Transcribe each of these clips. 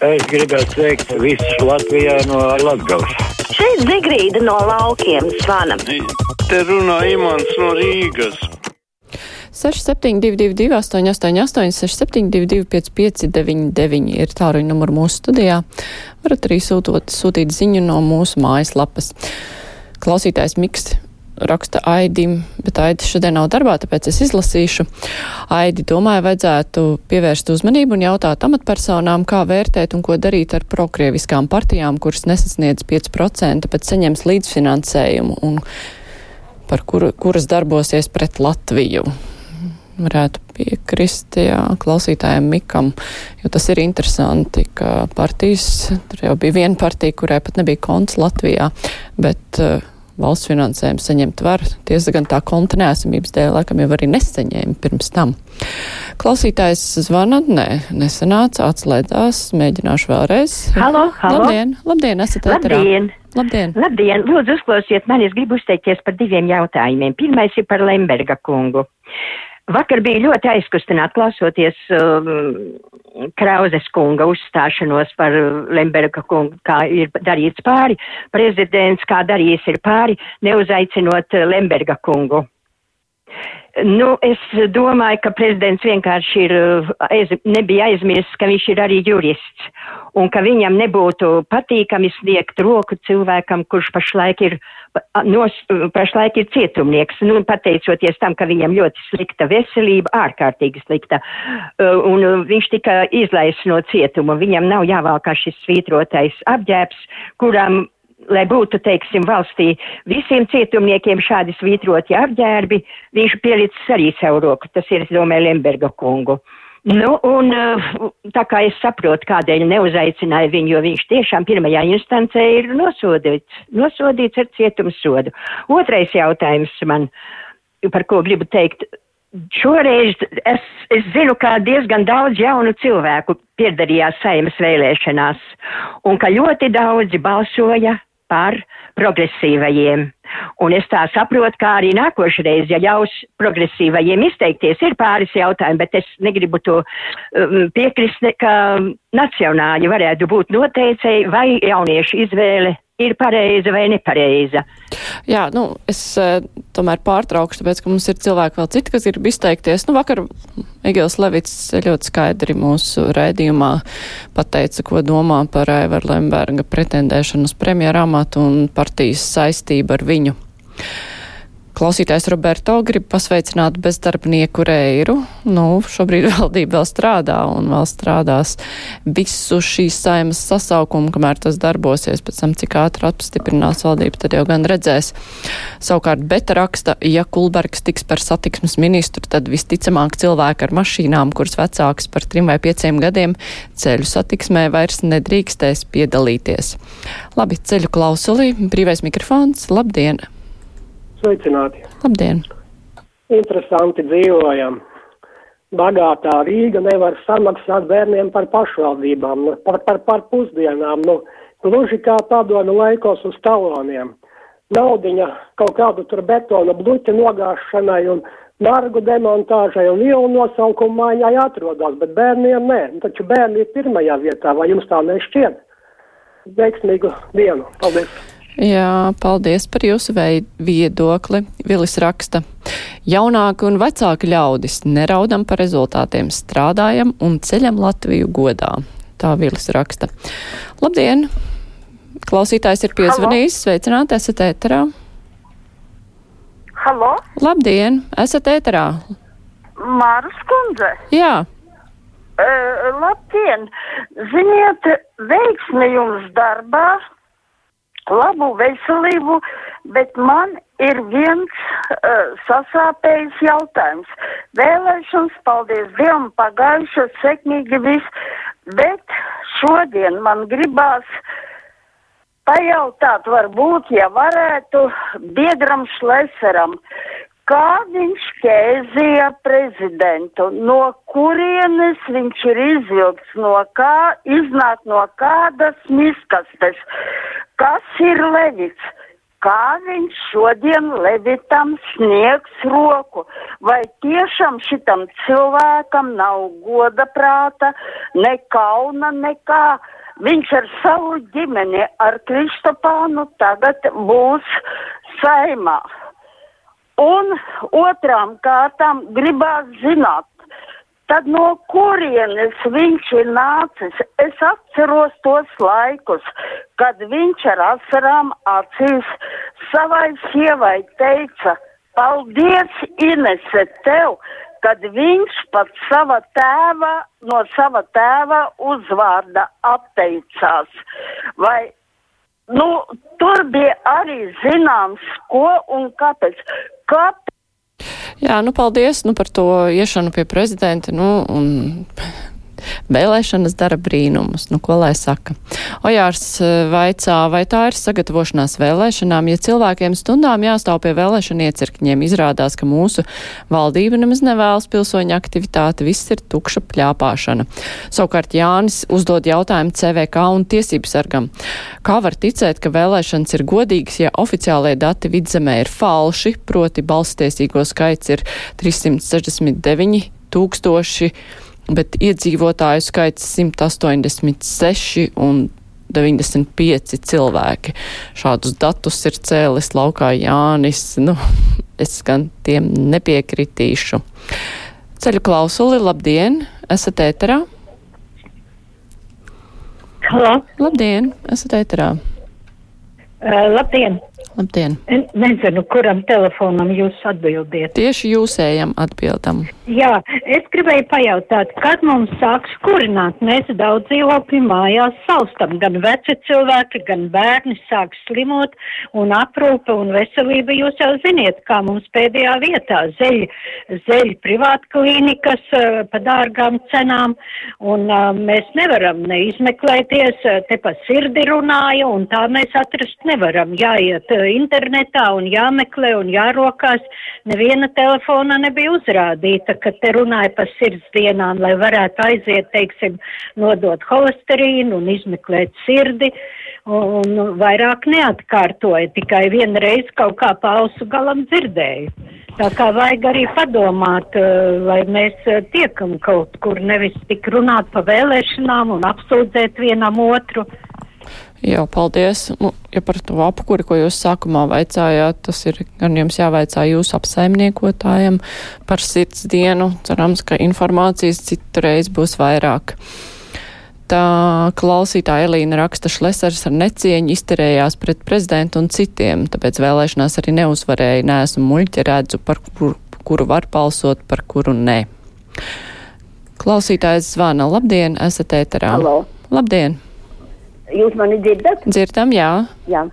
Es gribētu sveikt visus Latvijā no Latgales. Šeit Zigrīda no laukiem zvana. Te runā Imants no Rīgas. 6722, 888, 672, 559, ir tāruņa numurs mūsu studijā. Varat arī sūtot, sūtīt ziņu no mūsu mājaslapas. Klausītājs Miks raksta Aidim, bet Aidi šodien nav darbā, tāpēc es izlasīšu. Aidi domāju, vajadzētu pievērst uzmanību un jautāt amatpersonām, kā vērtēt un ko darīt ar prokrieviskām partijām, kuras nesasniedz 5%, bet saņems līdzfinansējumu un par kuru, kuras darbosies pret Latviju. Varētu piekrist jā, klausītājiem Mikam, jo tas ir interesanti, ka partijas, tur jau bija viena partija, kurai pat nebija konts Latvijā, bet uh, valsts finansējumu saņemt var. Tiesa gan tā konta neesamības dēļ, laikam jau arī nesaņēma pirms tam. Klausītājs zvana, nē, nesanāca, atslēdzās, mēģināšu vēlreiz. Halo, halo. Labdien, labdien, esat ēterā. Labdien! Labdien! Labdien! Lūdzu, uzklausiet mani, es gribu uzteikties par diviem jautājumiem. Pirmais ir par Lemberga kungu. Vakar bija ļoti aizkustināti klausoties um, Krauzes kunga uzstāšanos par Lemberga kungu, kā ir darīts pāri. Prezidents, kā darījis ir pāri, neuzaicinot Lemberga kungu. Nu, es domāju, ka prezidents vienkārši ir, aiz, nebija aizmirsis, ka viņš ir arī jurists un ka viņam nebūtu patīkami sniegt roku cilvēkam, kurš pašlaik ir, nos, pašlaik ir cietumnieks, nu, pateicoties tam, ka viņam ļoti slikta veselība, ārkārtīgi slikta, un viņš tika izlaists no cietuma, viņam nav jāvalkā šis svītrotais apģērbs, kuram lai būtu, teiksim, valstī visiem cietumniekiem šādi svītroti apģērbi, viņš pielicis arī savu roku. Tas ir, es domāju, Lemberga kungu. Nu, un tā kā es saprotu, kādēļ neuzaicināja viņu, jo viņš tiešām pirmajā instancē ir nosodīts, nosodīts ar cietumsodu. Otrais jautājums man, par ko gribu teikt. Šoreiz es, es zinu, ka diezgan daudz jaunu cilvēku piedarījās saimas vēlēšanās, un ka ļoti daudzi balsoja par progresīvajiem. Un es tā saprotu, kā arī nākošreiz, ja ļaus progresīvajiem izteikties, ir pāris jautājumi, bet es negribu to um, piekrist, ka nacionāļi varētu būt noteicēji vai jauniešu izvēle ir pareiza vai nepareiza. Jā, nu, es uh, tomēr pārtraukšu, tāpēc, ka mums ir cilvēki vēl citi, kas grib izteikties. Nu, vakar Egils Levits ļoti skaidri mūsu raidījumā pateica, ko domā par Aivaru Lemberga pretendēšanu uz premjera amatu un partijas saistību ar viņu. Klausītājs Roberto grib pasveicināt bezdarbnieku reiru. Nu, šobrīd valdība vēl strādā un vēl strādās visu šīs saimas sasaukumu, kamēr tas darbosies. Pēc tam, cik ātri apstiprinās valdība, tad jau gan redzēs. Savukārt Beta raksta, ja Kulbergs tiks par satiksmes ministru, tad visticamāk cilvēki ar mašīnām, kuras vecākas par trim vai pieciem gadiem, ceļu satiksmē vairs nedrīkstēs piedalīties. Labi, ceļu klausulī, brīvais mikrofons, labdien! Sveicināti! Labdien! Interesanti dzīvojam. Bagātā Rīga nevar samaksāt bērniem par pašvaldībām, nu, par, par, par pusdienām, nu, gluži kā padomu laikos uz taloniem. Naudiņa kaut kādu tur betona bluķa nogāšanai un nargu demontāžai un ielu nosaukumu mājai atrodas, bet bērniem nē. Taču bērni ir pirmajā vietā, vai jums tā nešķiet? Veiksmīgu dienu! Paldies! Jā, paldies par jūsu viedokli. Vilis raksta. Jaunāki un vecāki ļaudis neraudam par rezultātiem, strādājam un ceļam Latviju godā. Tā Vilis raksta. Labdien! Klausītājs ir piezvanījis. Sveicināti, esat ēterā. Halo? Labdien, esat ēterā. Māras kundze. Jā. Uh, labdien! Ziniet, veiksmi jums darbā, labu veselību, bet man ir viens uh, sasāpējis jautājums. Vēlēšanas, paldies Dievam, pagājušas sekmīgi viss, bet šodien man gribās pajautāt, varbūt, ja varētu, biedram Šleseram, kā viņš kēzīja prezidentu, no kurienes viņš ir izvilkts, no kā iznāk no kādas miskastes, kas ir leģits. kā viņš šodien Levitam sniegs roku. Vai tiešām šitam cilvēkam nav goda prāta, ne kauna, nekā. Viņš ar savu ģimeni, ar Kristopānu tagad būs saimā. Un otrām kārtām gribās zināt, tad no kurienes viņš ir nācis. Es atceros tos laikus, kad viņš ar asarām acīs savai sievai teica, paldies, Inese, tev, kad viņš pat sava tēva, no sava tēva uzvārda atteicās. Vai Nu, tur bija arī zināms, ko un kāpēc. Kāpēc Jā, nu paldies nu, par to iešanu pie prezidenta. Nu, un... Vēlēšanas dara brīnumus, nu ko lai saka. Ojārs eh, vaicā, vai tā ir sagatavošanās vēlēšanām, ja cilvēkiem stundām jāstāv pie vēlēšana iecirkņiem, izrādās, ka mūsu valdība nemaz nevēlas pilsoņu aktivitāti, viss ir tukša pļāpāšana. Savukārt Jānis uzdod jautājumu CVK un tiesību sargam. Kā var ticēt, ka vēlēšanas ir godīgas, ja oficiālie dati vidzemē ir falši, proti balstiesīgo skaits ir 369 tūkstoši bet iedzīvotāju skaits 186 un 95 cilvēki. Šādus datus ir cēlis laukā Jānis. Nu, es gan tiem nepiekritīšu. Ceļu klausuli, labdien! Esat ēterā? Halo! Labdien! Esat ēterā! Uh, labdien! Labdien! Nezinu, kuram telefonam jūs atbildiet. Tieši jūsējam atbildam. Jā, es gribēju pajautāt, kad mums sāks kurināt. Mēs daudz dzīvokļu mājās saustam. Gan veci cilvēki, gan bērni sāk slimot un aprūpe un veselība. Jūs jau ziniet, kā mums pēdējā vietā zeļ, zeļ privāta klīnikas uh, pa dārgām cenām. Un uh, mēs nevaram neizmeklēties, uh, te pa sirdi runāja un tā mēs atrast nevaram. Jāiet internetā un jāmeklē un jārokās. Neviena telefona nebija uzrādīta, ka te runāja par sirdsdienām, lai varētu aiziet, teiksim, nodot holesterīnu un izmeklēt sirdi. Un, vairāk neatkārtoja, tikai vienreiz kaut kā pausu galam dzirdēju. Tā kā vajag arī padomāt, vai mēs tiekam kaut kur, nevis tik runāt pa vēlēšanām un apsūdzēt vienam otru. Jā, paldies. Nu, ja par to apkuri, ko jūs sākumā vaicājāt, tas ir gan jums jāvaicā jūsu apsaimniekotājiem par sirds dienu. Cerams, ka informācijas citreiz būs vairāk. Tā klausītāja Elīna raksta, Šlesers ar necieņu izterējās pret prezidentu un citiem, tāpēc vēlēšanās arī neuzvarēja. Nesmu muļķi, redzu, par kuru, kuru var balsot, par kuru nē. Klausītājs zvana. Labdien, esat ēterā. Halo. Labdien! Jūs mani dzirdat? Dzirdam, jā. Jā.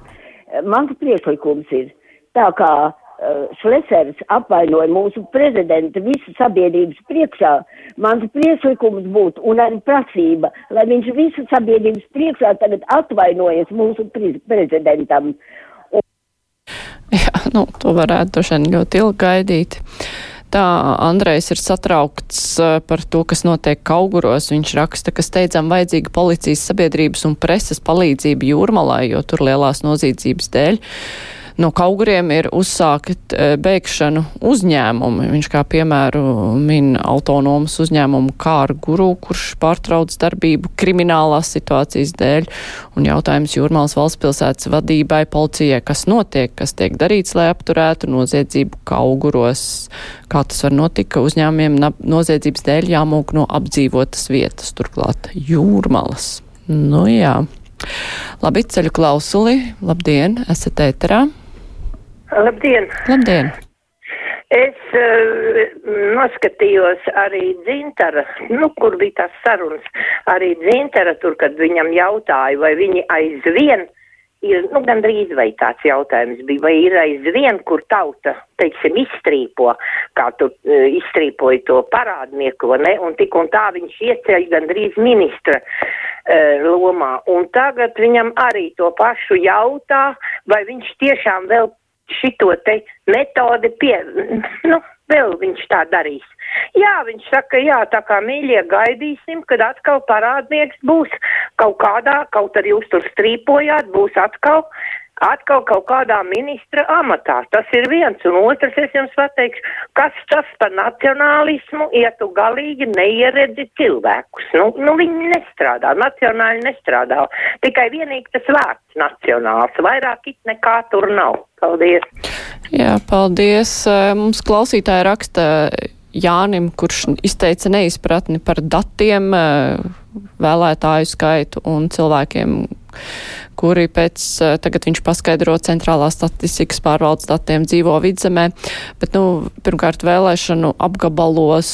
Mans priekšlikums ir tā kā uh, Šlesers apvainoja mūsu prezidentu visu sabiedrības priekšā. Mans priekšlikums būtu un arī prasība, lai viņš visu sabiedrības priekšā tagad atvainojas mūsu prezidentam. Un... Jā, nu, to varētu droši ļoti ilgi gaidīt. Tā Andrejs ir satraukts eh, par to, kas notiek Kauguros. Viņš raksta, ka steidzam vajadzīga policijas sabiedrības un preses palīdzība jūrmalā, jo tur lielās nozīdzības dēļ no Kauguriem ir uzsākt e, bēgšanu uzņēmumi. Viņš kā piemēru min autonomas uzņēmumu kāru guru, kurš pārtrauc darbību kriminālās situācijas dēļ. Un jautājums Jūrmālas valstspilsētas vadībai, policijai, kas notiek, kas tiek darīts, lai apturētu noziedzību Kauguros. Kā tas var notikt, ka uzņēmumiem noziedzības dēļ jāmūk no apdzīvotas vietas, turklāt Jūrmalas. Nu jā. Labi, ceļu klausuli. Labdien, esat ēterā. Labdien! Labdien! Es uh, noskatījos arī dzintara, nu, kur bija tās sarunas, arī dzintara tur, kad viņam jautāja, vai viņi aizvien ir, nu, gandrīz vai tāds jautājums bija, vai ir aizvien, kur tauta, teiksim, izstrīpo, kā tu uh, izstrīpoji to parādnieku, ne, un tik un tā viņš ieceļ gandrīz ministra uh, lomā, un tagad viņam arī to pašu jautā, vai viņš tiešām vēl šito te metodi pie, nu, vēl viņš tā darīs. Jā, viņš saka, jā, tā kā mīļie gaidīsim, kad atkal parādnieks būs kaut kādā, kaut arī jūs tur strīpojāt, būs atkal atkal kaut kādā ministra amatā. Tas ir viens, un otrs es jums pateikšu, kas tas par nacionālismu, ja tu galīgi neieredzi cilvēkus. Nu, nu viņi nestrādā, nacionāli nestrādā, tikai vienīgi tas vārds nacionāls, vairāk it nekā tur nav. Paldies! Jā, paldies. Mums klausītāji raksta Jānim, kurš izteica neizpratni par datiem, vēlētāju skaitu un cilvēkiem, kuri pēc, tagad viņš paskaidro centrālās statistikas pārvaldes datiem dzīvo vidzemē, bet, nu, pirmkārt vēlēšanu apgabalos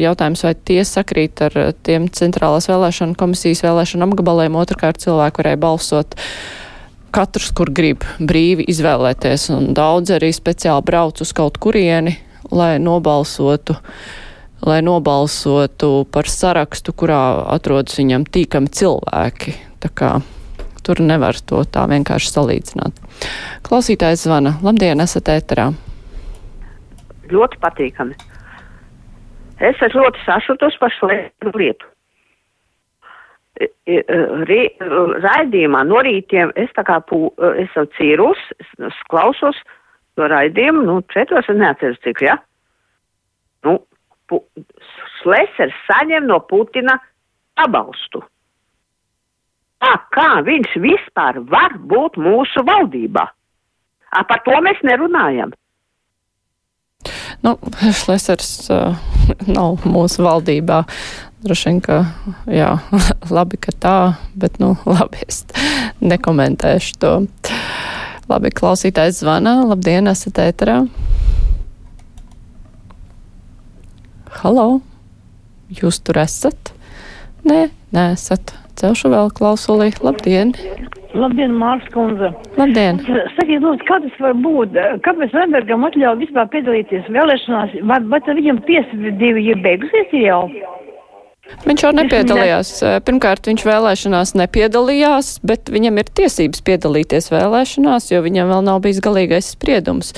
jautājums, vai tie sakrīt ar tiem centrālās vēlēšanu komisijas vēlēšanu apgabaliem, otrkārt cilvēki varēja balsot katrs, kur grib brīvi izvēlēties, un daudz arī speciāli brauc uz kaut kurieni, lai nobalsotu lai nobalsotu par sarakstu, kurā atrodas viņam tīkami cilvēki. Tā kā tur nevar to tā vienkārši salīdzināt. Klausītājs zvana. Labdien, esat ēterā. Ļoti patīkami. Es esmu ļoti sašutus par šo lietu. Raidījumā no rītiem es tā kā pū, es esmu cīrus, es klausos to raidījumu, nu, četros es neatceros cik, ja? Nu, pu, Šlesers saņem no Putina pabalstu. Kā, kā viņš vispār var būt mūsu valdībā? A, par to mēs nerunājam. Nu, Šlesers uh, nav mūsu valdībā. Droši vien, ka jā, labi, ka tā, bet, nu, labi, es nekomentēšu to. Labi, klausītājs zvana. Labdien, esat ēterā. Halo, jūs tur esat? Nē, nesat. Celšu vēl klausulī. Labdien! Labdien, Mārcis Kunze! Labdien! Sakiet, lūdzu, kā tas var būt? Kāpēc Lembergam atļauj vispār piedalīties vēlēšanās? Vai, tad viņam tiesvedība ir beigusies jau? Viņš jau nepiedalījās. Pirmkārt, viņš vēlēšanās nepiedalījās, bet viņam ir tiesības piedalīties vēlēšanās, jo viņam vēl nav bijis galīgais spriedums.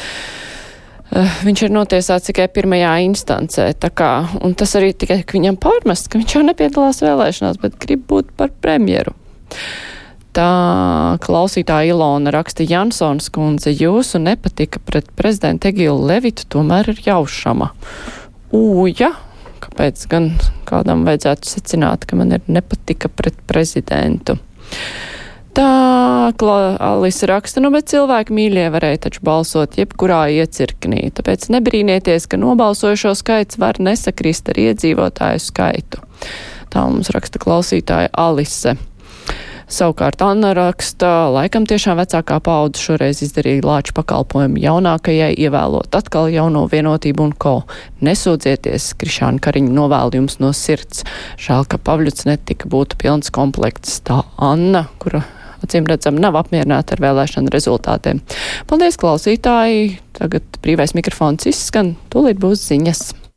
Viņš ir notiesāts tikai pirmajā instancē, kā, tas arī tikai viņam pārmest, ka viņš jau nepiedalās vēlēšanās, bet grib būt par premjeru. Tā klausītāja Ilona raksta Jansons kundze, jūsu nepatika pret prezidentu Egilu Levitu tomēr ir jaušama. Ūja, kāpēc gan kādam vajadzētu secināt, ka man ir nepatika pret prezidentu. Tā Alisa raksta, nu, bet cilvēki mīļie varēja taču balsot jebkurā iecirknī, tāpēc nebrīnieties, ka nobalsojušo skaits var nesakrist ar iedzīvotāju skaitu. Tā mums raksta klausītāja Alise. Savukārt Anna raksta, laikam tiešām vecākā paudze šoreiz izdarīja lāču pakalpojumu jaunākajai, ievēlot atkal jauno vienotību un ko. Nesūdzieties, Krišāna Kariņa novēl jums no sirds. Žēl, ka Pavļuts netika būtu pilns komplekts. Tā Anna, kura acīm redzam nav apmierināta ar vēlēšanu rezultātiem. Paldies, klausītāji! Tagad brīvais mikrofons izskan, tūlīt būs ziņas.